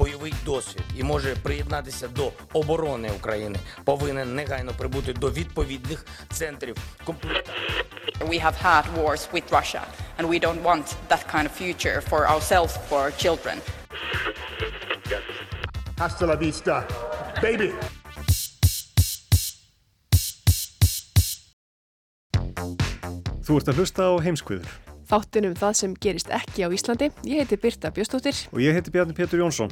Кожен, хто має бойовий досвід і може приєднатися до оборони України, повинен негайно прибути до відповідних центрів комплектації. We have had wars with Russia, and we don't want that kind of future for ourselves, for our children. Hasta la vista, baby! Þú ert að hlusta á heimskviður. Þáttunum það sem gerist ekki á Íslandi. Ég heiti Birta Bjöstóttir. Og ég heiti Bjarni Pétur Jónsson.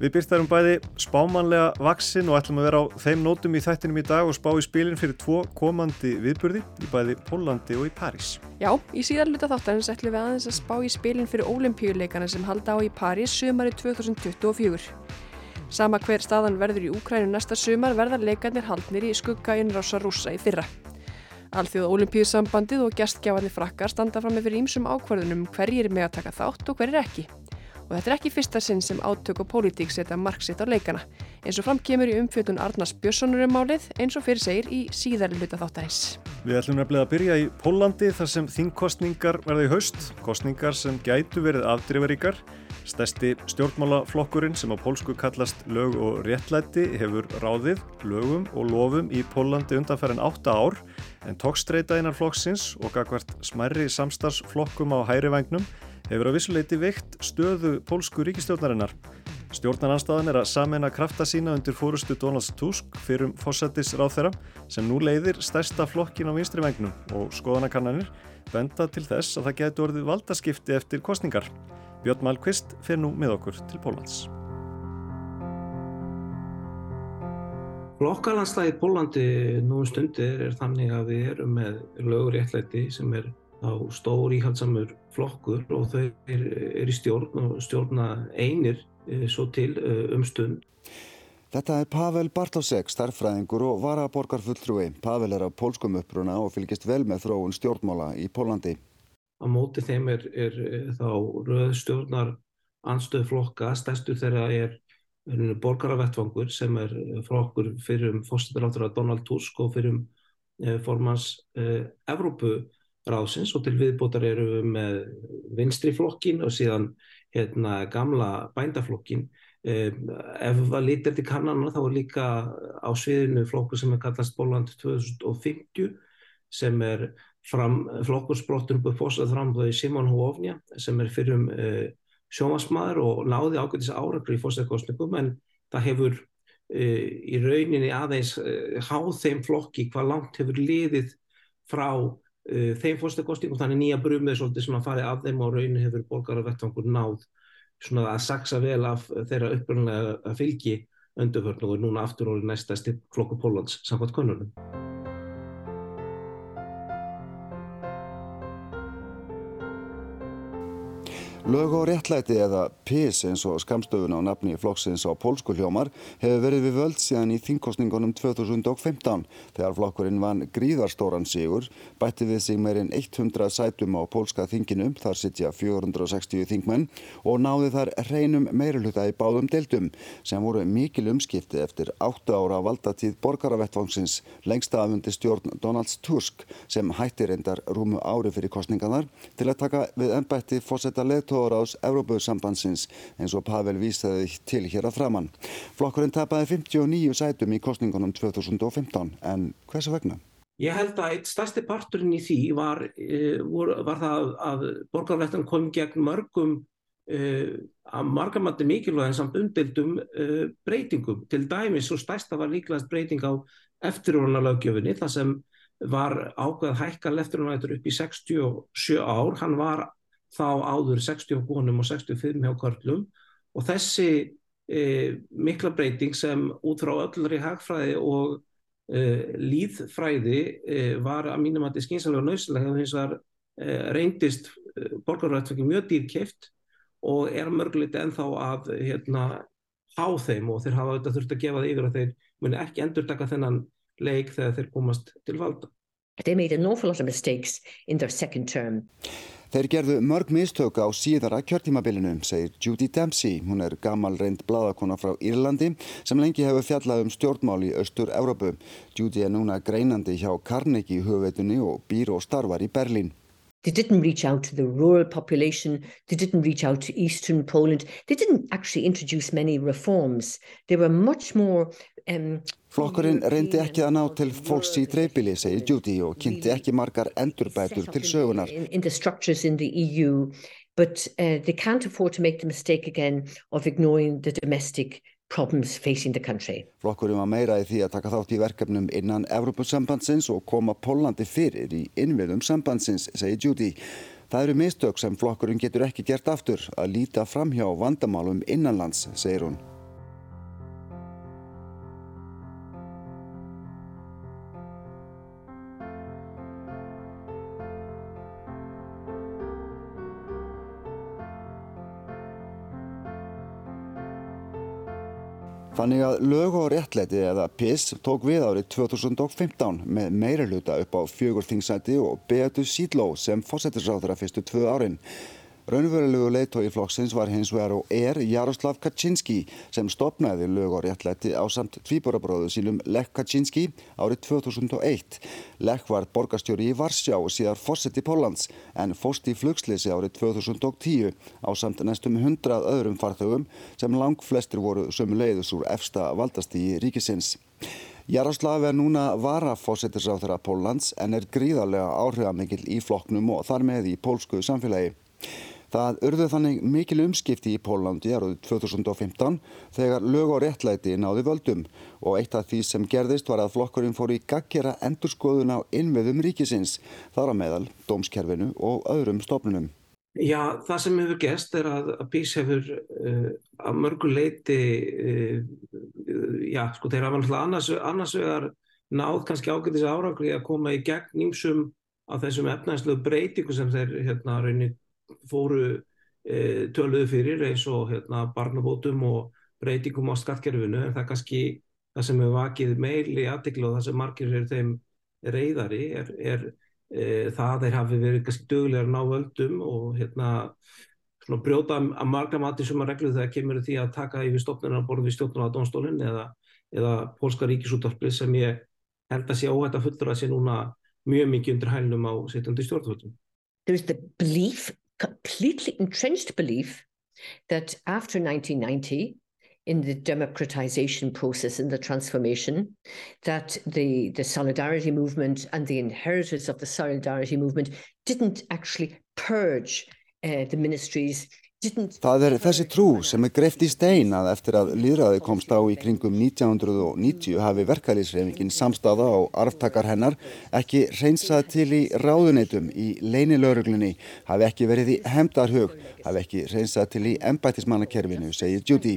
Við byrtaðum bæði spámanlega vaksin og ætlum að vera á þeim nótum í þættinum í dag og spá í spilin fyrir tvo komandi viðburði í bæði Pólandi og í París. Já, í síðarluta þáttarins ætlum við aðeins að spá í spilin fyrir ólimpíuleikana sem halda á í París sömari 2024. Sama hver staðan verður í Úkrænu næsta sömar verðar leikarnir haldnir í skugga innrása rúsa í fyrra. Alþjóða ólimpíusambandið og gæstgjáðanir frakkar standa fram með fyrir ímsum ákvarðunum hverjir er með að taka þátt og hverjir ekki. Og þetta er ekki fyrsta sinn sem átök og pólitík setja marksitt á leikana, eins og framkemur í umfjöldun Arnars Björnssonar um málið eins og fyrir segir í síðar luta þáttarins. Við ætlum nefnilega að byrja í Pólandi þar sem þingkostningar verða í haust, kostningar sem gætu verið afdrifaríkar. Stærsti stjórnmálaflokkurinn sem á pólsku kallast lög og réttlæti hefur ráðið, lögum og lofum í Pólandi undanferðin 8 ár en tókstreita einar flokksins og gagvart smærri samstagsflokkum á hæri vagnum hefur að vissuleiti veikt stöðu pólsku ríkistjórnarinnar. Stjórnarnanstæðan er að samena krafta sína undir fórustu Donalds Tusk fyrir fósættis ráþeira sem nú leiðir stærsta flokkin á vinstri vagnum og skoðanakannanir benda til þess að það getur orðið valdaskipti eftir kostningar. Björn Malmqvist fer nú með okkur til Pólans. Flokkalanslægi í Pólandi nú um stundir er þannig að við erum með lögur réttlæti sem er á stór íhaldsamur flokkur og þau er, er í stjórn og stjórna einir svo til um stund. Þetta er Pavel Bartosek, starffræðingur og varaborgarfulltrúi. Pavel er af pólskum uppruna og fylgist vel með þróun stjórnmála í Pólandi. Á móti þeim er, er þá röð stjórnar anstöð flokka, stærstu þeirra er borgaravettvangur sem er flokkur fyrir um fórstættaráttur Donald Tusk og fyrir um formans eh, Evrópuráðsins og til viðbótar eru við með vinstri flokkin og síðan hérna, gamla bændaflokkin. Ef það lítir til kannana þá er líka á sviðinu flokkur sem er kallast Bóland 2050 sem er fram, flokkursbrottur upp fórsað framblöði Simon Hóofnja sem er fyrir um eh, sjómasmaður og náði ágætis árakur í fórsæðkostningum en það hefur uh, í rauninni aðeins uh, háð þeim flokki hvað langt hefur liðið frá uh, þeim fórsæðkostningum þannig nýja brumið svolítið svona farið af þeim og rauninni hefur borgaravettvangur náð svona að saksa vel af þeirra upprunlega fylgi önduförn og er núna aftur orðið næsta stipp flokku Pólans samkvæmt konunum. Lög og réttlæti eða PIS eins og skamstöfun á nafni flokksins á pólsku hljómar hefur verið við völd síðan í þingkostningunum 2015 þegar flokkurinn vann gríðarstóran sigur, bætti við sig meirinn 100 sætum á pólska þinginum, þar sitja 460 þingmenn og náði þar reynum meiruluta í báðum deildum sem voru mikil umskipti eftir 8 ára valdatíð borgaravettvangsins lengst aðfundi stjórn Donalds Tusk sem hætti reyndar rúmu ári fyrir kostningarnar til að taka við ennbætti fósetta leðtóðaráðs Evrópusambandsins eins og Pavel vísaði til hér að framann. Flokkurinn tapaði 59 sætum í kostningunum 2015 en hversu vegna? Ég held að eitt stærsti parturinn í því var, var, var það að borgarvættan kom gegn mörgum að margamandi mikilvæg samt umbyldum breytingum. Til dæmis og stærsta var líklegast breyting á eftirvonarlögjöfinni þar sem var ákveð hækkal eftirvonarlætur upp í 67 ár. Hann var þá áður 60 konum og 65 hjá körlum og þessi e, mikla breyting sem út frá öllri hagfræði og e, líðfræði e, var að mínum að þetta er skynsalega nöðslega hins vegar reyndist borgarrættfækki mjög dýrkeift og er mörgulegt ennþá að hérna, há þeim og þeir hafa auðvitað þurft að gefa það yfir að þeir muni ekki endur taka þennan leik þegar þeir komast til valda. They made an awful lot of mistakes in their second term. Þeir gerðu mörg mistök á síðara kjörtímabilinu, segir Judy Dempsey. Hún er gammal reynd bladakona frá Írlandi sem lengi hefur fjallað um stjórnmál í Östur-Európu. Judy er núna greinandi hjá Carnegie hugveitunni og býr og starfar í Berlín. They didn't reach out to the rural population. They didn't reach out to eastern Poland. They didn't actually introduce many reforms. They were much more... Um, Flokkurinn reyndi ekki að ná til fólks í dreifbili, segir Judy, og kynnti ekki margar endurbætur til sögunar. In, in the structures in the EU, but uh, they can't afford to make the mistake again of ignoring the domestic problems facing the country. Flokkurinn var meira í því að taka þátt í verkefnum innan Evropasambandsins og koma Pólandi fyrir í innviðum sambandsins, segir Judy. Það eru mistök sem flokkurinn getur ekki gert aftur að líta fram hjá vandamálum innanlands, segir hún. Þannig að lög og réttlæti eða PIS tók við árið 2015 með meira hluta upp á fjögur þingsæti og Beatu Sídló sem fósættisráður að fyrstu tvö árin. Raunverulegu leiðtói flokksins var hins vegar og er Jaroslav Kaczynski sem stopnaði lög og réttlæti á samt tvíborabróðu sínum Lech Kaczynski árið 2001. Lech var borgastjóri í Varsjá síðar fórseti Pólans en fóst í flugsleysi árið 2010 á samt næstum hundrað öðrum farþögum sem lang flestir voru sömu leiðus úr efsta valdastígi ríkisins. Jaroslav er núna varafósettisráþara Pólans en er gríðarlega áhrifamikill í flokknum og þar með í pólsku samfélagi. Það urðu þannig mikil umskipti í Pólandi árið 2015 þegar lög og réttlæti náði völdum og eitt af því sem gerðist var að flokkurinn fór í gaggjara endurskoðun á innviðum ríkisins, þar á meðal, dómskerfinu og öðrum stofnunum. Já, það sem hefur gest er að, að PIS hefur uh, að mörgu leiti, uh, já, sko, þeir hafa náttúrulega annars, annars vegar náð kannski ágætis árangri að koma í gegn nýmsum af þessum efnæðslegu breytingu sem þeir hérna raunir fóru e, töluðu fyrir eins og hérna, barnabótum og breytingum á skattkerfinu en það kannski það sem hefur vakið meili aðtikla og það sem margir er þeim reyðari er, er e, það að þeir hafi verið kannski dögulegar ná völdum og hérna svona brjóta að marga mati sem að reglu þegar kemur því að taka yfir stofnuna við stjórnuna á dónstólinn eða, eða pólska ríkisúttarpli sem ég held að sé óhætt að fullra að sé núna mjög mikið undir hælnum á sittandi stjórnvöldum. There is the belief completely entrenched belief that after 1990, in the democratization process and the transformation, that the, the solidarity movement and the inheritors of the solidarity movement didn't actually purge uh, the ministries Það er þessi trú sem er greift í stein að eftir að líðræði komst á í kringum 1990 hafi verkalýsreifingin samstáða á arftakar hennar ekki reynsað til í ráðuneytum í leinilauruglunni, hafi ekki verið í hemdarhug, hafi ekki reynsað til í embætismannakerfinu, segir Judy.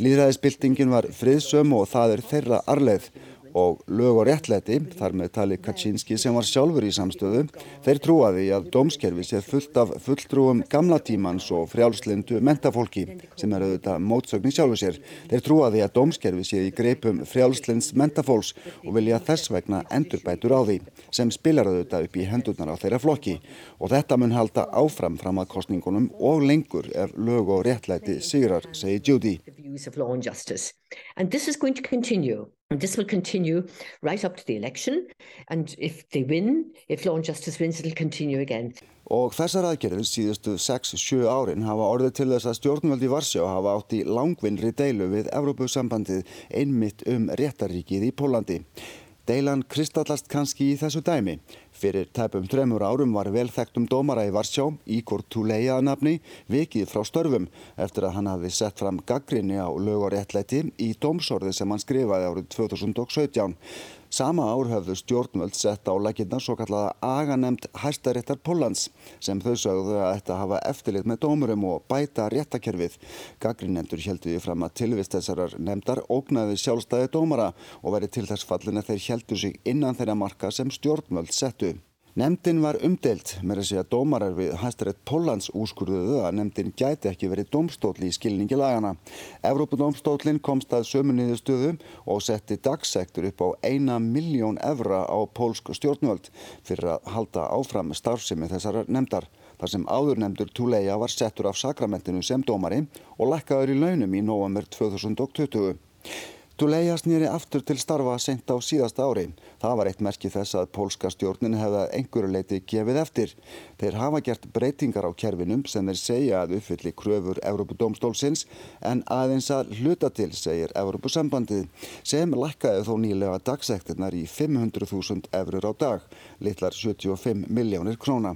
Líðræðisbyltingin var friðsöm og það er þeirra arleið og lög og réttlæti, þar með tali Kaczynski sem var sjálfur í samstöðu, þeir trúaði að dómskerfi sé fullt af fulltrúum gamla tímans og frjálslindu mentafólki sem er auðvitað mótsögn í sjálfu sér. Þeir trúaði að dómskerfi sé í greipum frjálslinds mentafólks og vilja þess vegna endurbætur á því sem spilar auðvitað upp í hendurnar á þeirra flokki og þetta mun halda áfram fram að kostningunum og lengur ef lög og réttlæti sigrar, segir Judy. And this will continue right up to the election. And if they win, if Law and Justice wins, it'll continue again. Og þessar aðgerðir síðustu 6-7 árin hafa orðið til þess að stjórnvöldi Varsjá hafa átt í langvinnri deilu við Evrópusambandið einmitt um réttaríkið í Pólandi. Deilan kristallast kannski í þessu dæmi. Fyrir tæpum tremur árum var velþektum dómara í Varsjá, Ígor Tuleja að nafni, vikið frá störfum eftir að hann hafi sett fram gaggrinni á lög og réttlæti í dómsorði sem hann skrifaði árið 2017. Sama ár höfðu stjórnvöld sett á lækinna svo kallaða aganemt hæstaréttar Pólans sem þau sögðu að þetta hafa eftirlit með dómurum og bæta réttakerfið. Gaggrinnendur helduði fram að tilvist þessarar nefndar ógnaði sjálfstæði dómara og verið til þess fallin að þeir heldu sig innan þeirra marka sem stjórnvöld settu. Nemndin var umdelt með að segja að dómarar við hæstarétt Póllands úrskurðuðu að nemndin gæti ekki verið domstóli í skilningi lagana. Evrópadómstólinn komst að sömunniðu stöðum og setti dagsektur upp á eina miljón evra á pólsk stjórnvöld fyrir að halda áfram starfsemi þessar nemndar þar sem áðurnemdur Tuleja var settur af sakramentinu sem dómari og lækkaður í launum í november 2020. Tuleja snýri aftur til starfa sent á síðasta ári. Það var eitt merki þess að pólska stjórnin hefða einhverju leiti gefið eftir. Þeir hafa gert breytingar á kerfinum sem þeir segja að uppfylli kröfur Európudómstólsins en aðeins að hluta til, segir Európusambandið, sem lækkaði þó nýlega dagsektirnar í 500.000 eurur á dag, litlar 75 miljónir króna.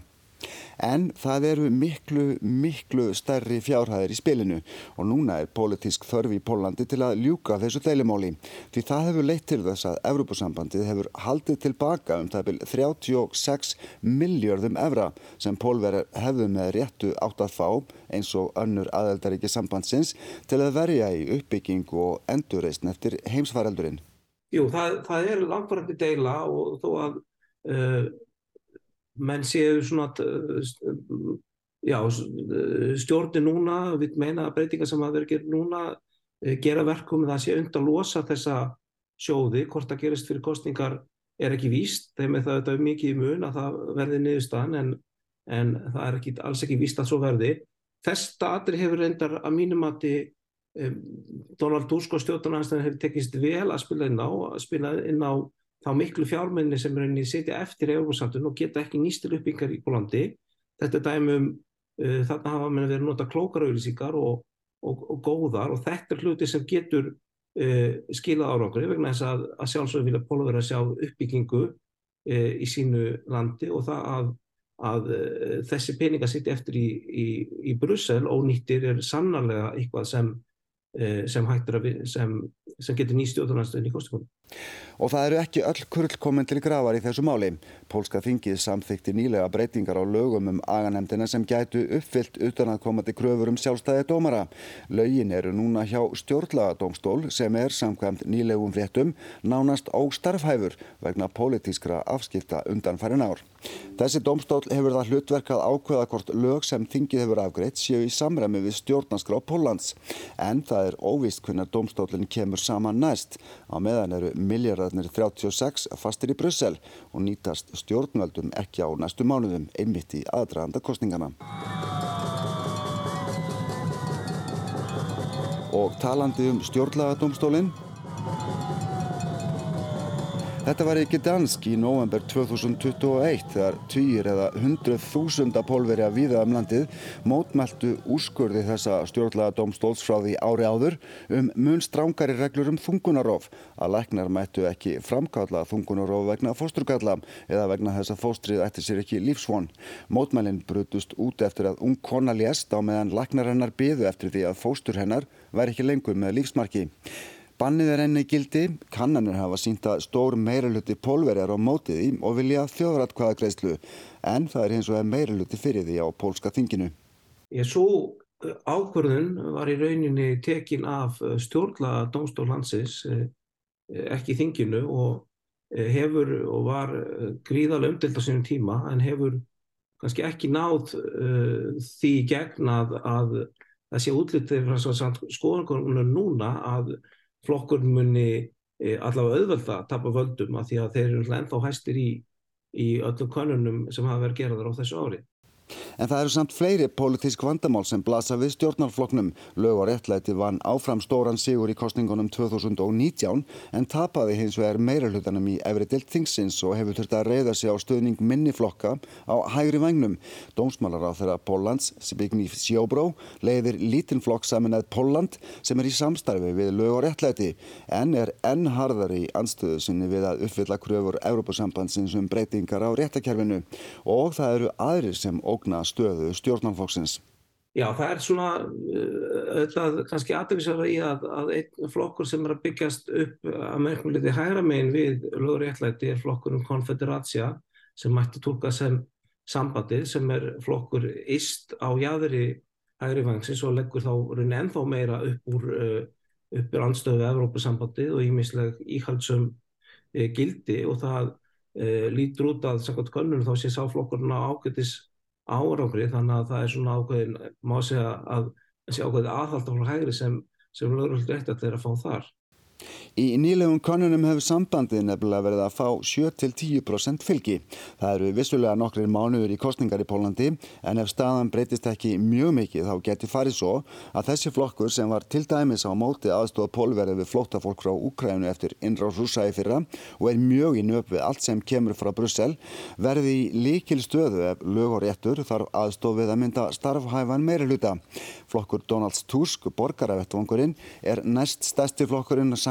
En það eru miklu, miklu stærri fjárhæðir í spilinu og núna er politísk þörfi í Pólandi til að ljúka þessu deilimóli. Því það hefur leitt til þess að Evrópusambandið hefur haldið tilbaka um það byrj 36 miljardum evra sem pólverðar hefðu með réttu átt að fá eins og önnur aðeldaríki sambandsins til að verja í uppbygging og endurreysn eftir heimsfaraldurinn. Jú, það, það er langvarandi deila og þó að uh, menn séu svona já, stjórni núna við meina að breytinga sem að vera gerð núna eh, gera verkum það sé und að losa þessa sjóði hvort það gerist fyrir kostningar er ekki víst, þeim er það auðvitað mikið í mun að það verði niðurstaðan en, en það er ekki, alls ekki víst að svo verði. Þess staðri hefur reyndar að mínum að um, Donald Tusk og stjórnarnæðan hefur tekist vel að spila inn á, að spila inn á þá miklu fjármenni sem rauninni setja eftir Európa-samtun og geta ekki nýstil uppbyggar í Pólandi. Þetta er dæmum, uh, þarna hafa mann verið nota klókar auðlýsingar og, og, og góðar og þetta er hluti sem getur uh, skilað árangur vegna þess að, að sjálfsögur vilja Póla vera að sjá uppbyggingu uh, í sínu landi og það að, að uh, þessi peninga setja eftir í, í, í Brussel og nýttir er sannarlega eitthvað sem, uh, sem, sem, sem getur nýstjóðunarstöðin í kostingunum. Og það eru ekki öll kurl komin til gravar í þessu máli. Pólska þingið samþykti nýlega breytingar á lögum um aganemdina sem gætu uppfyllt utan að koma til kröfur um sjálfstæði dómara. Lögin eru núna hjá stjórnlagadómstól sem er samkvæmt nýlegum fréttum nánast óstarfhæfur vegna pólitískra afskipta undan farin ár. Þessi dómstól hefur það hlutverkað ákveða hvort lög sem þingið hefur afgreitt séu í samræmi við stjórnarskrá Póllands. En það er óvist hvernig dómstólinn kemur saman næst. Á meðan eru miljardarnir 36 fastir í Brussel og nýtast stjórnveldum ekki á næstu mánuðum einmitt í aðdraganda kostningana. Og talandi um stjórnlagadómstólinn Þetta var ekki dansk í november 2021 þegar týr eða hundruð þúsunda pólveri að viða um landið mótmæltu úrskurði þessa stjórnlega domstóls frá því ári áður um mun strángari reglur um þungunarof að læknar mættu ekki framkalla þungunarof vegna fósturgalla eða vegna þess að fóstrið ætti sér ekki lífsvon. Mótmælinn brutust út eftir að ung kona lést á meðan læknar hennar byðu eftir því að fóstur hennar væri ekki lengur með lífsmarki. Bannið er enni gildi, kannanir hafa sínt að stór meiraluti pólverjar á mótiði og vilja þjóðratkvæðagreislu en það er hins vegar meiraluti fyrir því á pólska þinginu. Ég svo eh, ákvörðun var í rauninni tekin af eh, stjórnla domstólhansins eh, ekki þinginu og hefur og var gríðarlega umdelt á sínum tíma en hefur kannski ekki náð því gegn að, að það sé útlitið frá skoðankonunum núna að flokkur muni e, allavega auðvölda að tapa völdum af því að þeir eru ennþá hæstir í, í öllum konunum sem hafa verið gerðar á þessu ári. En það eru samt fleiri pólitísk vandamál sem blasa við stjórnarfloknum. Lög og réttlæti vann áfram stóran sigur í kostningunum 2019 en tapaði hins vegar meira hlutanum í efri dilt þingsins og hefur þurft að reyða sig á stöðning minni flokka á hægri vagnum. Dómsmálar á þeirra Póllands, Zbigniew Ziobro, leiðir lítinn flokk saman að Pólland sem er í samstarfi við lög og réttlæti en er enn harðari í anstöðu sinni við að uppfylla kröfur Európa-sambandsins um breytingar á réttakerfinu og það eru aðrir sem ógna stöðu stjórnarflokksins? Já, það er svona auðvitað kannski aðeins í að, að einn flokkur sem er að byggjast upp að mörgum liti hægra megin við löguréttlæti er flokkur um konfederatsia sem mætti tólka sem sambandið sem er flokkur ist á jæðri hægri vangsins og leggur þá raunin ennþá meira upp úr uppur anstöðu Evrópusambandið og ímisleg íhaldsum gildi og það lítur út að samkvæmt könnun þá sé sáflokkurinn á ágætis árangri þannig að það er svona ákveðin, má segja að þessi ákveði aðhald á hægri sem, sem lögurhald rétt að þeirra fá þar. Í nýlegum konunum hefur sambandið nefnilega verið að fá 7-10% fylgi. Það eru vissulega nokkrir mánuður í kostningar í Pólandi en ef staðan breytist ekki mjög mikið þá geti farið svo að þessi flokkur sem var til dæmis á móti aðstofa pólverið við flóttafólk frá Úkrænu eftir innráð rúsa í fyrra og er mjög í nöp við allt sem kemur frá Brussel verði í líkil stöðu ef lög og réttur þarf aðstofið að mynda starfhæfan meiri hluta. Flokkur Donalds Tusk, borgaravettvangurinn,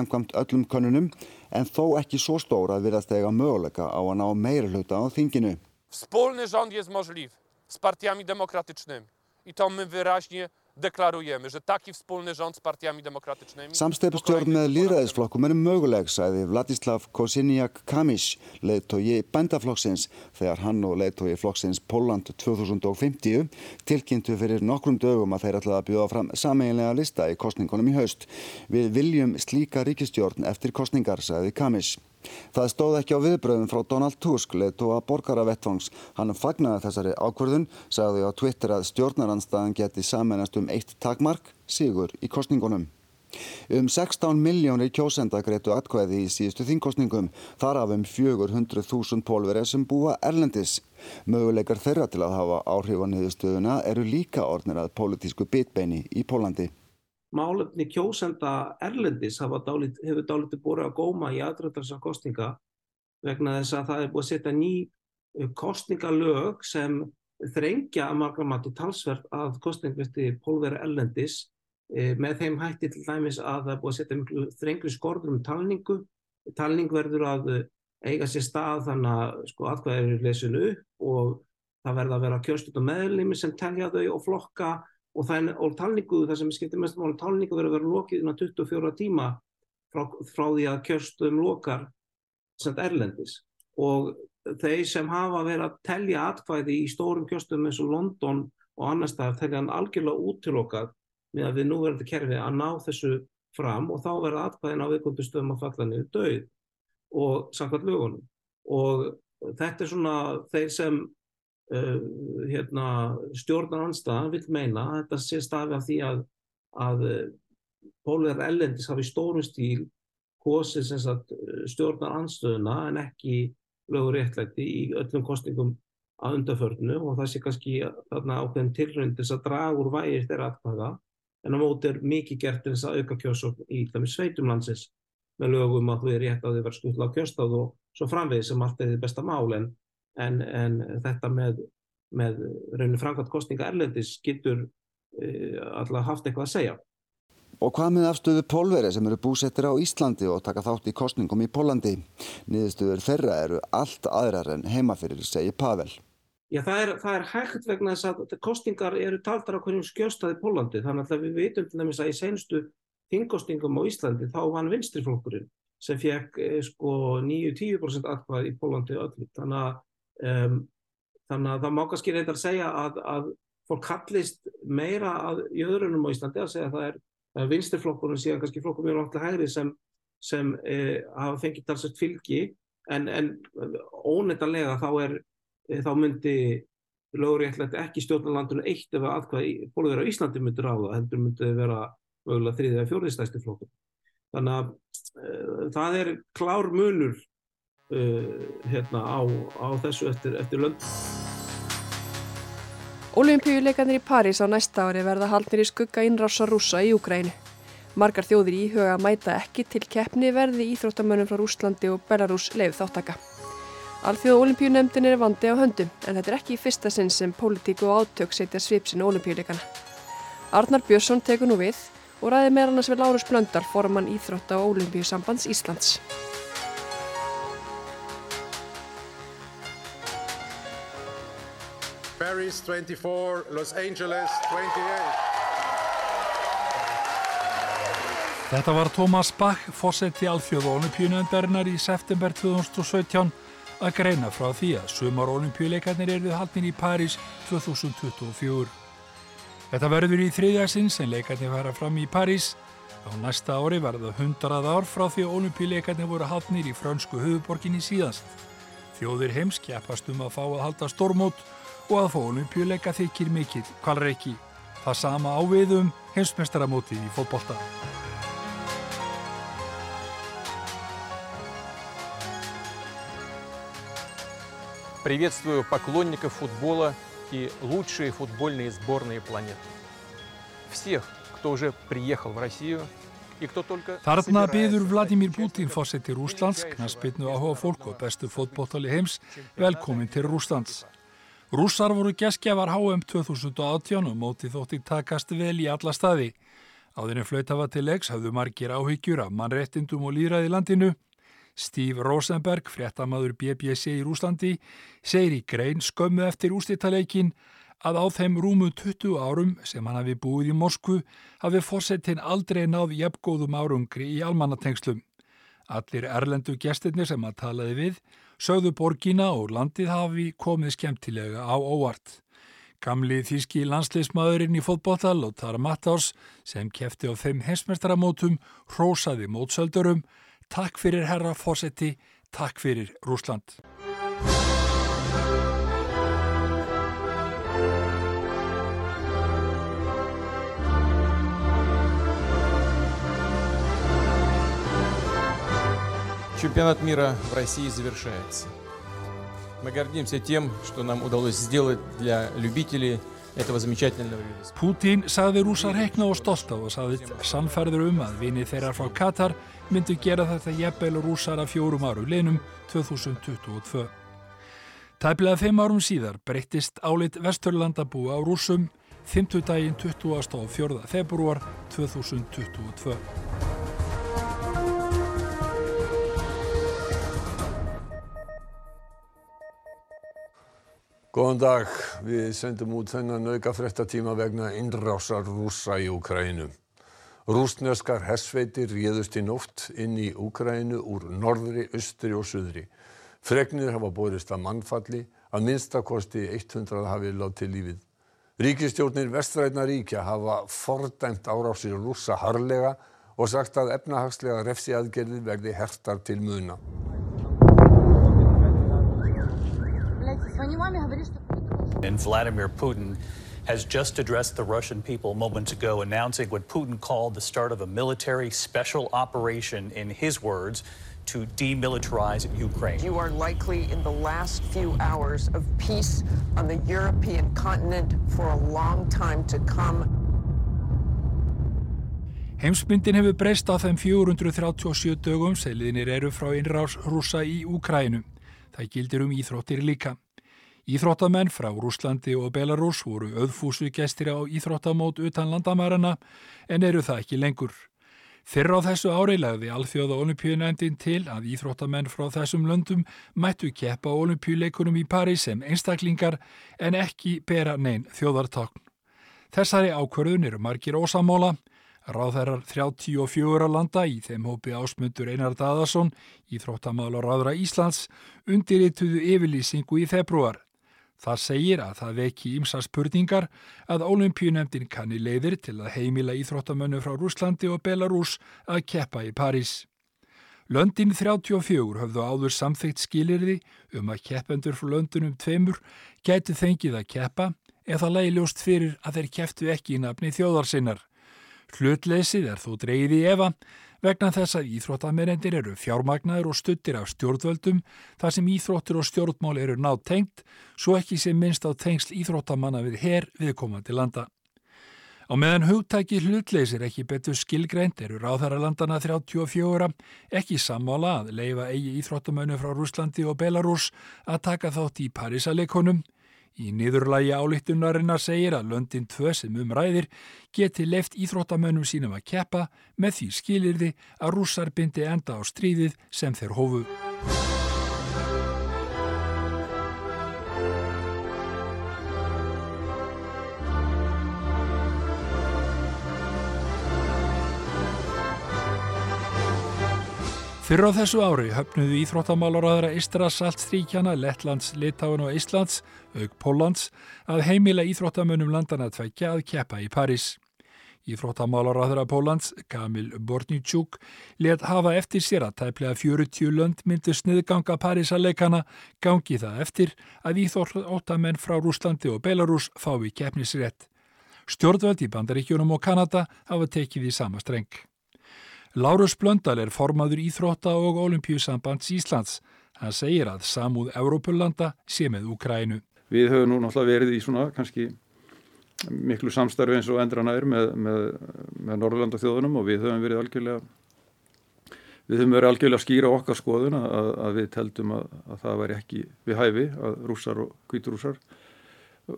samkvæmt öllum konunum en þó ekki svo stór að virðast eiga möguleika á að ná meira hluta á þinginu. Wspólny rząd jest możliwy z partiami demokratycznymi i to my wyraźnie deklarujemy, że taki wspólny rząd z partiami demokratycznymi Samsteypustjórn með líðræðisflokkum er möguleg, sagði Vladislav Kosiniak Kamish, leiðtogi bændaflokksins, þegar hann og leiðtogi flokksins Póland 2050 tilkynntu fyrir nokkrum dögum að þeir ætlaði að bjóða fram sameiginlega lista í kostningunum í haust. Við viljum slíka ríkistjórn eftir kostningar, sagði Kamish. Það stóð ekki á viðbröðum frá Donald Tusk, leiðtóa borgaravettvangs. Hann fagnaði þessari ákvörðun, sagði á Twitter að stjórnaranstæðan geti samanast um eitt takmark, sigur í kostningunum. Um 16 miljónir kjósenda greitu atkvæði í síðustu þingkostningum, þar af um 400.000 pólverið sem búa erlendis. Möguleikar þeirra til að hafa áhrif á niðurstöðuna eru líka orðnir að pólitísku bitbeini í Pólandi málefni kjósenda erlendis dálit, hefur dálítið búið að góma í aðröndarsar kostninga vegna þess að það er búið að setja ný eh, kostningalög sem þrengja að margra mati talsverð að kostningvisti pólveri erlendis e, með þeim hætti til dæmis að það er búið að setja miklu þrengri skorður um talningu. Talning verður að eiga sér stað þannig að sko atkvæðið er lesinu og það verður að vera kjörstut og meðlimi sem telja þau og flokka og, það, og talningu, það sem skiptir mest máli, talningu verður að vera lokið innan 24 tíma frá, frá því að kjörstum lokar sem erlendis. Og þeir sem hafa verið að telja atkvæði í stórum kjörstum eins og London og annar staðar telja hann algjörlega útilokað með að við nú verðum þetta kerfi að ná þessu fram og þá verður atkvæðin á viðkvöndu stöðum að falla niður döið og samkvæmt lögunum. Og þetta er svona þeir sem Uh, hérna, stjórnaranstaðan vil meina að þetta sé stafi af því að, að uh, Pólverðar ellendis hafi stórum stíl kosið stjórnaranstöðuna en ekki lögur réttlætti í öllum kostningum að undaförnu og það sé kannski þarna ákveðin tilröndis að draga úr vægir þeirra atkvæða. En á móti er mikið gert þess að auka kjósokn í sveitum landsins með lögum að þú er rétt að þið verður skuttla á kjörstáð og svo framvegið sem allt er þið besta mál. En en, en þetta með, með rauninu framkvæmt kostninga erlendis getur e, alltaf haft eitthvað að segja. Og hvað með afstöðu pólveri sem eru búsettir á Íslandi og taka þátt í kostningum í Pólandi? Niðurstöður þeirra eru allt aðrar en heimaferir, segir Pavel. Já, það er, það er hægt vegna þess að kostningar eru taldar á hverjum skjóstaði Pólandi. Þannig að við veitum til dæmis að í senstu þingkostningum á Íslandi þá vann vinstriflokkurinn sem fekk eh, sko 9-10% atkvæð í Pólandi öllu. Þannig að Um, þannig að það má kannski reyndar að segja að, að fólk kallist meira að jöðrunum á Íslandi að segja að það er, er vinstirflokkurinn síðan kannski flokkur mjög langt til hægri sem, sem eh, hafa fengið talsett fylgi. En, en óneitanlega þá er eh, þá myndi löguréttlegt ekki stjórnarlandunum eitt ef aðkvæði bólur á Íslandi myndi ráða heldur myndi vera mögulega þriðið eða fjórðistæsti flokkur. Þannig að eh, það er klár munur uh, hérna, á, á þessu eftir, eftir lönd. Olimpíuleikarnir í París á næsta ári verða haldnir í skugga innrása rúsa í Úgræni. Margar þjóðir í huga að mæta ekki til keppni verði íþróttamönnum frá Rúslandi og Belarus leið þáttaka. Alþjóða olimpíunemndin er vandi á höndum en þetta er ekki í fyrsta sinn sem pólitíku og átök setja svipsinu olimpíuleikana. Arnar Björnsson tekur nú við og ræði meðal annars við Lárus Blöndal formann Íþrótta og Olimpíusambands Íslands. Paris 24, Los Angeles 28. Þetta var Thomas Bach, fósetti alþjóða olimpíunöndarinnar í september 2017 að greina frá því að sumar olimpíuleikarnir eruð haldin í París 2024. Þetta verður í þriðja sinn sem leikarnir fara fram í París. Á næsta ári verða hundrað ár frá því að olimpíuleikarnir voru haldnir í frönsku höfuborginni síðast. Þjóðir heims keppast um að fá að halda stormót og að fá olimpíuleika þykir mikill kvalreiki. Það sama áviðum heimsmestaramótið í fótbolta. Приветствую поклонников футбола и лучшие футбольные сборные планеты. Всех, кто уже приехал в Россию и кто только... Þarna byður Vladimir Putin fósetti Rúslands, knaspinnu áhuga fólk og bestu fótbóttali heims, velkomin til Rúslands. Rússar voru geskjafar HM 2018 og móti þótti takast vel í alla staði. Áðurinn flautafa til leiks hafðu margir áhyggjur af mannrettindum og líðræði landinu. Steve Rosenberg, fréttamaður BBC í Rúslandi, segir í grein skömmu eftir ústýttaleikin að á þeim rúmu 20 árum sem hann hafi búið í Moskvu hafi fórsetin aldrei náð jafngóðum árungri í almannatengslum. Allir erlendu gestirnir sem að talaði við sögðu borgina og landið hafi komið skemmtilega á óvart. Gamli þíski landsleismadurinn í fótballtal og Tara Mattás sem kefti á þeim hensmestramótum hrósaði mótsöldurum Takk fyrir herra fósetti, takk fyrir Rúsland. Чемпионат мира в России завершается. Мы гордимся тем, что нам удалось сделать для любителей этого замечательного вида спорта. Putin sagði rúsar hekna og stolta og sagði sannferður um að vinni þeirra frá Katar myndu gera þetta jafnvel rúsar af fjórum áru linum 2022. Tæplega fimm árum síðar breyttist álit Vesturlandabúa á rúsum 50 daginn 24. februar 2022. Góðan dag. Við sendum út þennan auka fréttatíma vegna innrásar rússa í Úkrænu. Rúsneskar hersveitir réðust í nótt inn í Úkrænu úr norðri, austri og suðri. Fregnir hafa borist að mannfalli, að minnstakosti 100 hafi látið lífið. Ríkistjórnir vestrætna ríkja hafa fordæmt árásir rússa harlega og sagt að efnahagslega refsiaðgerðir verði hertar til muna. And Vladimir Putin has just addressed the Russian people moments ago, announcing what Putin called the start of a military special operation, in his words, to demilitarize Ukraine. You are likely in the last few hours of peace on the European continent for a long time to come. Heimsmyndin hefur breyst á þeim 437 dögum sem liðnir eru frá innrás rúsa í Úkrænu. Það gildir um íþróttir líka. Íþróttamenn frá Rúslandi og Belarus voru auðfúsu gestir á íþróttamót utan landamærarna en eru það ekki lengur. Fyrra á þessu ári lagði Alþjóða olimpíunændin til að íþróttamenn frá þessum löndum mættu keppa olimpíuleikunum í París sem einstaklingar en ekki bera neinn þjóðartakn. Þessari ákvörðun eru margir ósamóla. Ráðherrar 34 landa í þeim hópi ásmundur Einar Daðarsson, íþróttamála ráðra Íslands, undirrituðu yfirlýsingu í februar. Það segir að það veki ímsa spurningar að olimpíunemdin kanni leiðir til að heimila íþróttamönnu frá Rúslandi og Belarus að keppa í París. Löndin 34 höfðu áður samþygt skilirði um að keppendur frá löndunum tveimur gæti þengið að keppa eða leiðljóst fyrir að þeir kepptu ekki í nafni þjóðarsinnar. Hlutleysið er þó dreyði efa vegna þess að íþróttamenendir eru fjármagnaður og stuttir af stjórnvöldum þar sem íþróttur og stjórnmál eru nátt tengt, svo ekki sem minnst á tengsl íþróttamanna við her viðkomandi landa. Á meðan hugtæki hlutleysir ekki betur skilgreint eru ráðhæralandana 34 ekki sammála að leifa eigi íþróttamönu frá Rúslandi og Belarus að taka þátt í Parísaleikonum Í niðurlægi álíktunarinnar segir að löndin tvö sem umræðir geti left íþróttamönnum sínum að keppa með því skilirði að rússar bindi enda á stríðið sem þeir hófu. Fyrr á þessu ári höfnuðu íþróttamálaráðara Ístrassaltstríkjana, Lettlands, Litáin og Íslands, auk Póllands, að heimila íþróttamönnum landana tveikja að keppa í París. Íþróttamálar á þeirra Pólans, Kamil Bornitschuk, let hafa eftir sér að tæplega 40 lönd myndu sniðganga Parísarleikana, gangi það eftir að íþróttamenn frá Rúslandi og Belarus fái keppnisrétt. Stjórnvöld í Bandaríkjunum og Kanada hafa tekið í sama streng. Lárus Blöndal er formaður Íþrótta og Olimpíusambands Íslands. Hann segir að samúð Európulanda sé með Úkrænu. Við höfum nú náttúrulega verið í svona kannski miklu samstarfi eins og endranæður með, með, með Norrlanda þjóðunum og við höfum verið algjörlega við höfum verið algjörlega skýra okkar skoðun að, að við teldum að, að það væri ekki við hæfi að rússar og kvíturússar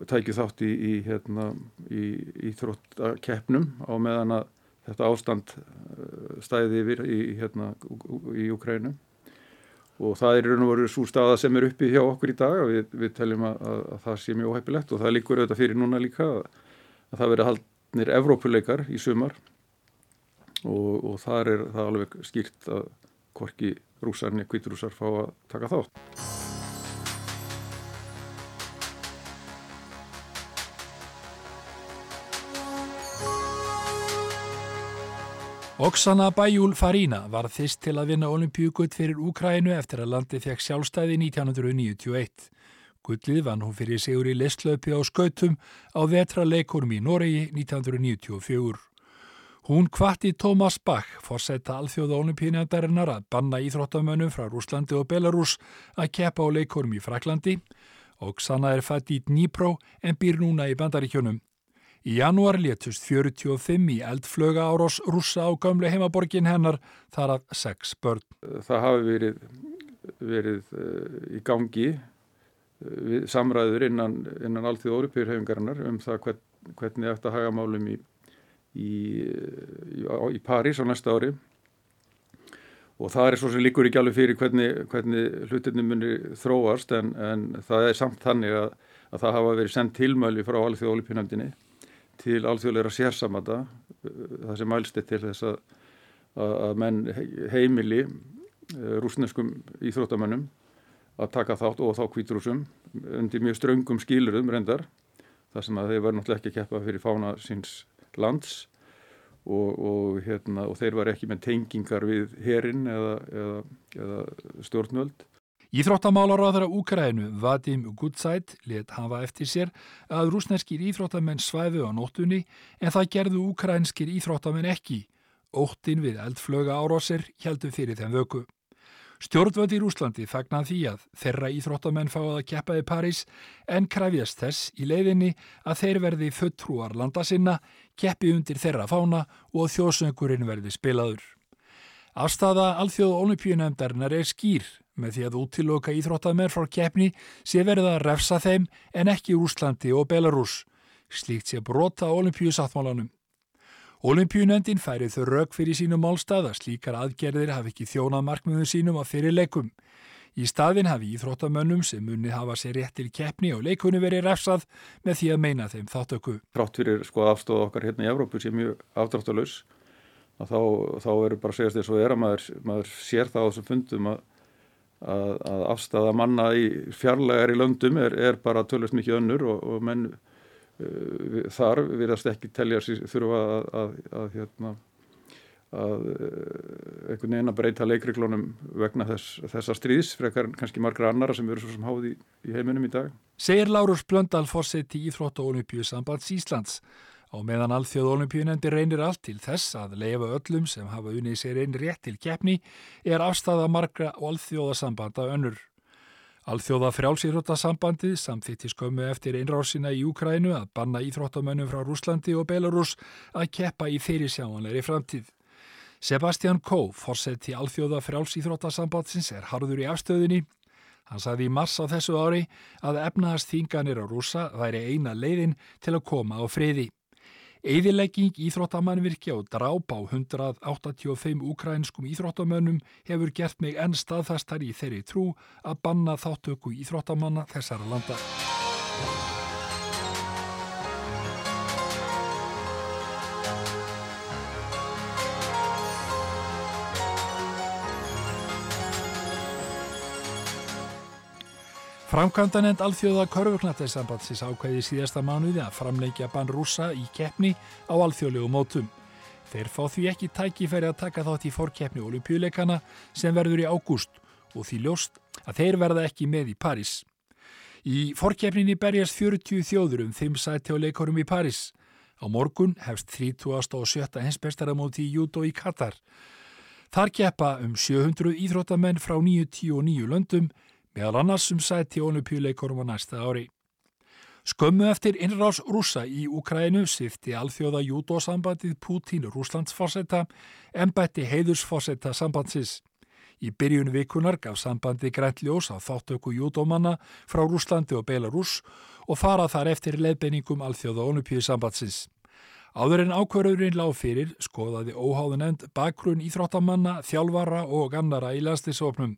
tækju þátt í, í, hérna, í, í þróttakeppnum á meðan að þetta ástand eh, stæði yfir í, hérna, í Ukrænu og það er raun og veru svo staða sem er uppi hjá okkur í dag við, við teljum að, að, að það sé mjög óheipilegt og það líkur auðvitað fyrir núna líka að, að það veri haldnir Evrópuleikar í sumar og, og þar er það alveg skýrt að hvorki rúsarni, kvíturúsar fá að taka þátt. Oksana Bajul Farina var þist til að vinna olimpíugull fyrir Úkrænu eftir að landi fekk sjálfstæði 1991. Gullið vann hún fyrir sigur í listlöpi á skautum á vetra leikurum í Noregi 1994. Hún kvatti Tómas Bach, fórsetta alþjóða olimpíunandarinnar að banna íþróttamönnum frá Rúslandi og Belarus að keppa á leikurum í Fraklandi. Oksana er fætt í Dnípró en býr núna í bandaríkjunum. Í janúar létust 45 í eldflöga árós rúsa á gamle heimaborgin hennar þar af sex börn. Það hafi verið, verið uh, í gangi uh, samræður innan, innan alltíð orðupyrhefingarinnar um það hvern, hvernig að haga málum í, í, í, í París á næsta ári og það er svo sem líkur ekki alveg fyrir hvernig, hvernig hlutinni muni þróast en, en það er samt þannig að, að það hafa verið sendt tilmæli frá alltíð orðupyrnefndinni til alþjóðleira sérsamata uh, það sem mælst er til þess að, að menn heimili uh, rúsneskum íþróttamönnum að taka þátt og þá kvítrúsum undir mjög ströngum skýlurum reyndar þar sem að þeir var náttúrulega ekki að keppa fyrir fána síns lands og, og, hérna, og þeir var ekki með tengingar við herin eða, eða, eða stjórnvöld Íþróttamálaráðara Úkrænu Vadim Gudsæt let hafa eftir sér að rúsneskir íþróttamenn svæfu á nóttunni en það gerðu úkrænskir íþróttamenn ekki. Óttin við eldflöga árásir heldur fyrir þeim vöku. Stjórnvöld í Rúslandi fagnar því að þeirra íþróttamenn fáið að keppa í París en krafjast þess í leiðinni að þeir verði föttrúar landa sinna, keppi undir þeirra fána og þjóðsöngurinn verði spilaður. Afstafa alþjóð olimpíunemdarinnar er skýr með því að útiloka íþróttamenn frá keppni sé verið að refsa þeim en ekki Úslandi og Belarus. Slíkt sé brota olimpíusáttmálanum. Olimpíunendin færið þau rauk fyrir sínum málstað að slíkar aðgerðir hafi ekki þjónað markmiðum sínum að fyrir leikum. Í staðin hafi íþróttamönnum sem munni hafa sér rétt til keppni og leikunni verið refsað með því að meina þeim þáttöku. Trátt fyrir sko afstóð okkar hérna í Evrópu sem mjög aftráttalus þá, þá verður bara að segja þess að maður, maður sér það á þessum fundum að að, að afstæða manna í fjarlægar í löndum er, er bara tölvist mikið önnur og, og menn uh, þar virðast ekki telja sér þurfa að, að, að hérna, uh, einhvern veginn að breyta leikriklunum vegna þess, þessa stríðs frekar kannski margra annara sem eru svo sem háði í, í heiminum í dag. Segir Lárus Blöndal fórseti í Íþrótt og Olympiusambands Íslands Á meðan alþjóð olimpíunendi reynir allt til þess að leifa öllum sem hafa unnið sér einn rétt til keppni er afstæða margra og alþjóðasambanda önnur. Alþjóða frjálsýþróttasambandið samþýtti skömmu eftir einrásina í Úkrænu að banna íþróttamönnum frá Rúslandi og Belarus að keppa í fyrirsjáanleiri framtíð. Sebastian Kó, fórseti alþjóða frjálsýþróttasambandsins, er harður í afstöðinni. Hann sagði í mars á þessu ári að efnaðast þinganir á rúsa væri eina leiðin til að koma á friði. Eðilegging íþróttamannvirkja og dráp á 185 ukrainskum íþróttamönnum hefur gert mig enn staðfastar í þeirri trú að banna þáttöku íþróttamanna þessara landa. Framkvæmdanend alþjóða körfuknatteissambandsins ákveði síðasta mánuði að framleikja bann rúsa í keppni á alþjóðlegu mótum. Þeir fá því ekki tækifæri að taka þátt í fórkeppni olimpíuleikana sem verður í ágúst og því ljóst að þeir verða ekki með í París. Í fórkeppninni berjast 40 þjóður um 5 sæti á leikorum í París. Á morgun hefst 30. og 7. hensbestaramóti í Júdó í Katar. Þar keppa um 700 íþróttamenn frá 99 löndum meðal annars um sæti olimpíuleikorum á næsta ári. Skömmu eftir innrás rúsa í Ukrænu sifti alþjóða júdósambandið Pútín Rúslandsforsetta en bætti heiðursforsetta sambandsins. Í byrjun vikunar gaf sambandi græntljós á þáttöku júdómanna frá Rúslandi og Belarus og fara þar eftir leifbeiningum alþjóða olimpíusambandsins. Áður en ákverðurinn lág fyrir skoðaði óháðunend bakgrunn íþróttamanna, þjálfara og annara í landslisofnum.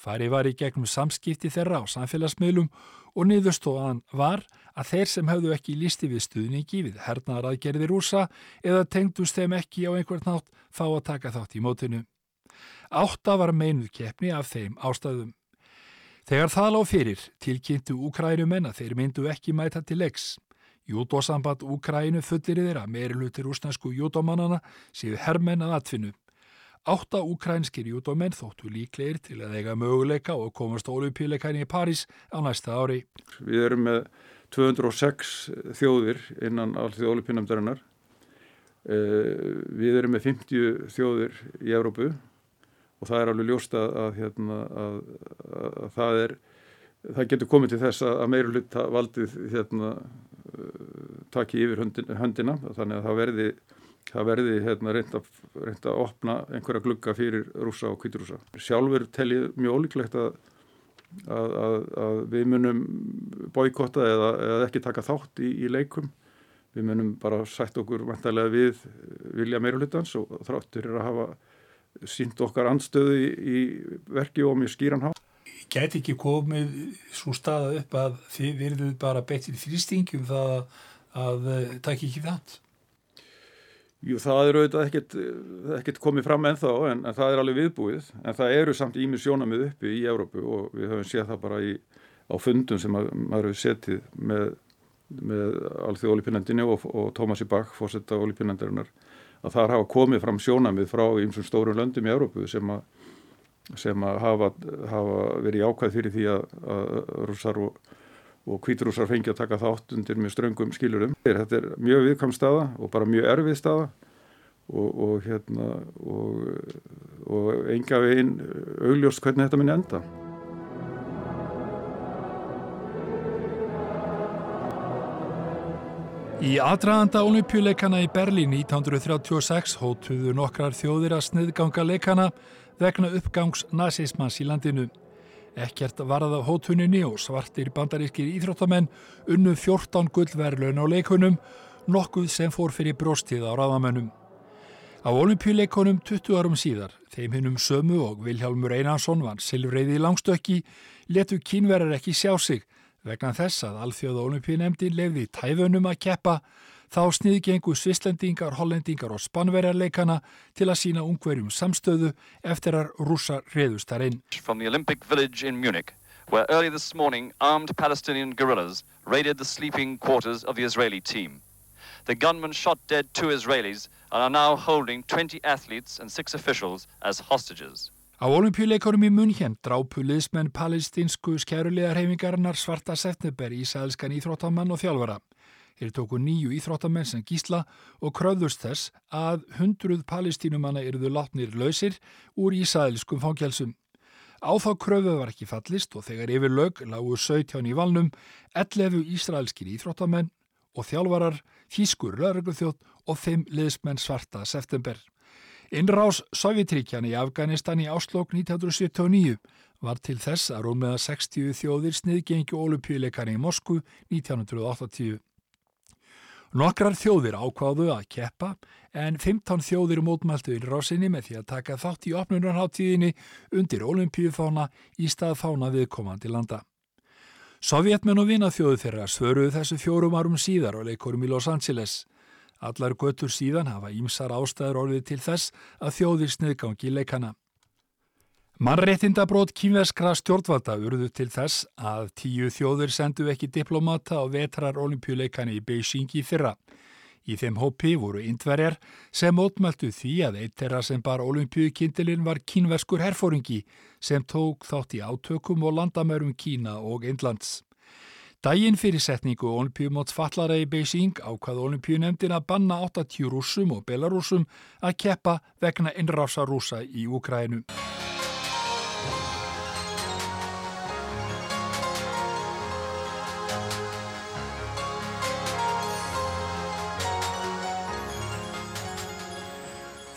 Fari var í gegnum samskipti þeirra á samfélagsmiðlum og niðurstóðan var að þeir sem hefðu ekki lísti við stuðningi við hernaðaraðgerði rúsa eða tengdust þeim ekki á einhvern nátt fá að taka þátt í mótinu. Átta var meinuð keppni af þeim ástæðum. Þegar það lág fyrir tilkynntu Úkrænumenn að þeir myndu ekki mæta til leiks. Júdósamband Úkrænu fullir þeirra meiri hlutir úsnesku júdómannana séu hermenn að atfinnu. Átta úkrænskir júdómenn þóttu líklegir til að eiga möguleika og komast ólupíleikæni í París á næsta ári. Við erum með 206 þjóðir innan allþjóð ólupínamdarinnar. Eh, við erum með 50 þjóðir í Európu og það er alveg ljóst að, að, hérna, að, að það er það getur komið til þess að meira hlut valdið hérna, taki yfir höndin, höndina þannig að það verði, það verði hérna, reynda, að opna einhverja glugga fyrir rúsa og kvíturúsa. Sjálfur tel ég mjög ólíklegt að, að við munum boykotta eða, eða ekki taka þátt í, í leikum. Við munum bara sætt okkur vantarlega við vilja meira hlutans og þráttur er að hafa sínt okkar andstöðu í, í verki og mjög skýran há. Gæti ekki komið svo staða upp að þið verðuð bara betið þrýstingjum það að, að takk ekki þátt? Jú, það er auðvitað ekkert, ekkert komið fram ennþá en, en það er alveg viðbúið. En það eru samt ímið sjónamið uppi í Európu og við höfum séð það bara í, á fundum sem að, maður hefur setið með, með alþjóð olipinendinni og, og Tómasi Bach, fórsetta olipinendarinnar að þar hafa komið fram sjónamið frá einsum stórum löndum í Európu sem að, sem að hafa, hafa verið ákvæð fyrir því að, að rússar og, og kvíturússar fengi að taka þátt undir með ströngum skilurum. Þetta er mjög viðkvæm staða og bara mjög erfið staða og, og, hérna, og enga veginn augljóst hvernig þetta minni enda. Í aðdraðanda olimpíuleikana í Berlín 1936 hótuðu nokkrar þjóðir að sniðganga leikana vegna uppgangs nazismans í landinu. Ekkert varða hótuninni og svartir bandarískir íþróttamenn unnu 14 gullverðlaun á leikunum, nokkuð sem fór fyrir bróstið á ráðamönnum. Á olimpíuleikonum 20 árum síðar, þeim hinnum Sömu og Vilhjálmur Einarsson vann silfreiði í langstökki, letu kínverðar ekki sjá sig Vegna þess að alþjóða olimpíunemdi lefði tæfunum að keppa þá sniðgengu svislendingar, hollendingar og spanverjarleikana til að sína ungverjum samstöðu eftir að rúsa reðust þar inn. From the Olympic village in Munich, where early this morning armed Palestinian guerrillas raided the sleeping quarters of the Israeli team. The gunmen shot dead two Israelis and are now holding 20 athletes and six officials as hostages. Á olimpíuleikurum í Munchen drápu liðsmenn palestinsku skærulegarhefingarinnar svarta september í sælskan íþróttamann og þjálfara. Þeir tóku nýju íþróttamenn sem gísla og kröðust þess að hundruð palestínumanna eruðu látnir lausir úr ísæðilskum fangelsum. Á þá kröfu var ekki fallist og þegar yfir lög lágu 17 í valnum 11 ísraelskir íþróttamenn og þjálfarar, þýskur lögregluþjótt og 5 liðsmenn svarta september. Innrás Sovjetríkjan í Afganistan í áslokk 1979 var til þess að rúmiða 60 þjóðir sniðgengi olimpíuleikari í Moskvu 1980. Nokkrar þjóðir ákváðu að keppa en 15 þjóðir mótmæltu innrásinni með því að taka þátt í opnunarháttíðinni undir olimpíufána í stað fána viðkomandi landa. Sovjetmenn og vinaþjóðu þeirra svöruðu þessu fjórum árum síðar og leikurum í Los Angeles. Allar götur síðan hafa ímsar ástæður orðið til þess að þjóðir sniðgangi leikana. Mannréttindabrót kýmverskra stjórnvalda urðu til þess að tíu þjóður sendu ekki diplomata á vetrar olimpíuleikani í Beijing í fyrra. Í þeim hópi voru indverjar sem mótmæltu því að eitt þeirra sem bar olimpíukindilinn var kínverskur herfóringi sem tók þátt í átökum og landamærum Kína og Indlands. Dægin fyrir setningu olimpíumóts fallara í Beijing ákvað olimpíunemdin að banna 80 rúsum og belarúsum að keppa vegna innrása rúsa í Úkrænum.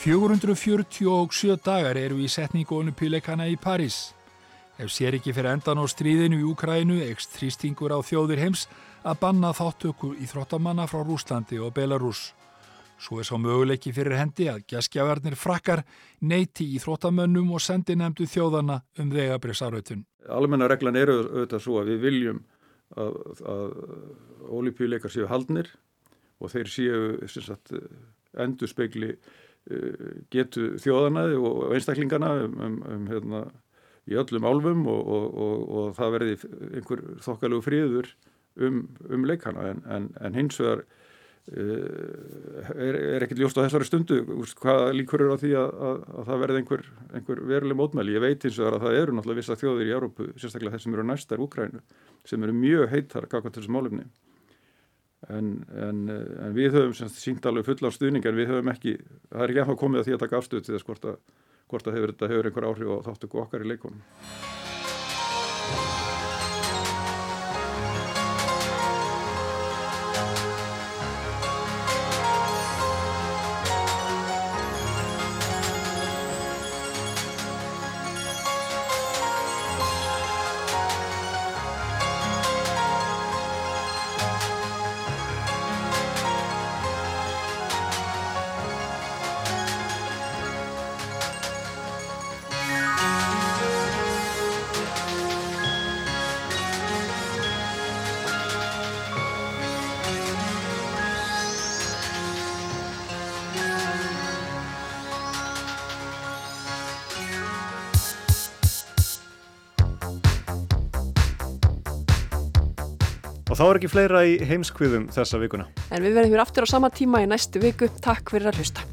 447 dagar eru í setningu olimpíuleikana í París. Ef sér ekki fyrir endan á stríðinu í Ukrænu ekst þrýstingur á þjóðir heims að banna þáttöku í þróttamanna frá Rúslandi og Belarus. Svo er sá möguleiki fyrir hendi að gæskjafarnir frakkar neyti í þróttamönnum og sendi nefndu þjóðana um vegabrifsarötun. Almenna reglan eru auðvitað svo að við viljum að, að olimpíuleikar séu haldnir og þeir séu sagt, endur speikli getu þjóðanaði og einstaklingana um, um, um, hérna, í öllum álfum og, og, og, það verði einhver þokkalegu fríður um, um leikana en, en, en hins vegar uh, er, er ekkert ljóst á þessari stundu hvaða líkur eru á því að, að, að það verði einhver, einhver veruleg mótmæli. Ég veit hins vegar að það eru náttúrulega vissa þjóðir í Európu, sérstaklega þessum eru næstar Úkrænu, sem eru mjög heitar kakvæmt þessum málefni En, en, en við höfum sínt alveg fulla á stuðning en við höfum ekki, það er ekki ennþá komið að því að taka afstöð til þess hvort að, hvort að hefur, þetta hefur einhver áhrif á þáttöku okkar í leikonum. Þá er ekki fleira í heimskviðum þessa vikuna. En við verðum hér aftur á sama tíma í næstu viku. Takk fyrir að hlusta.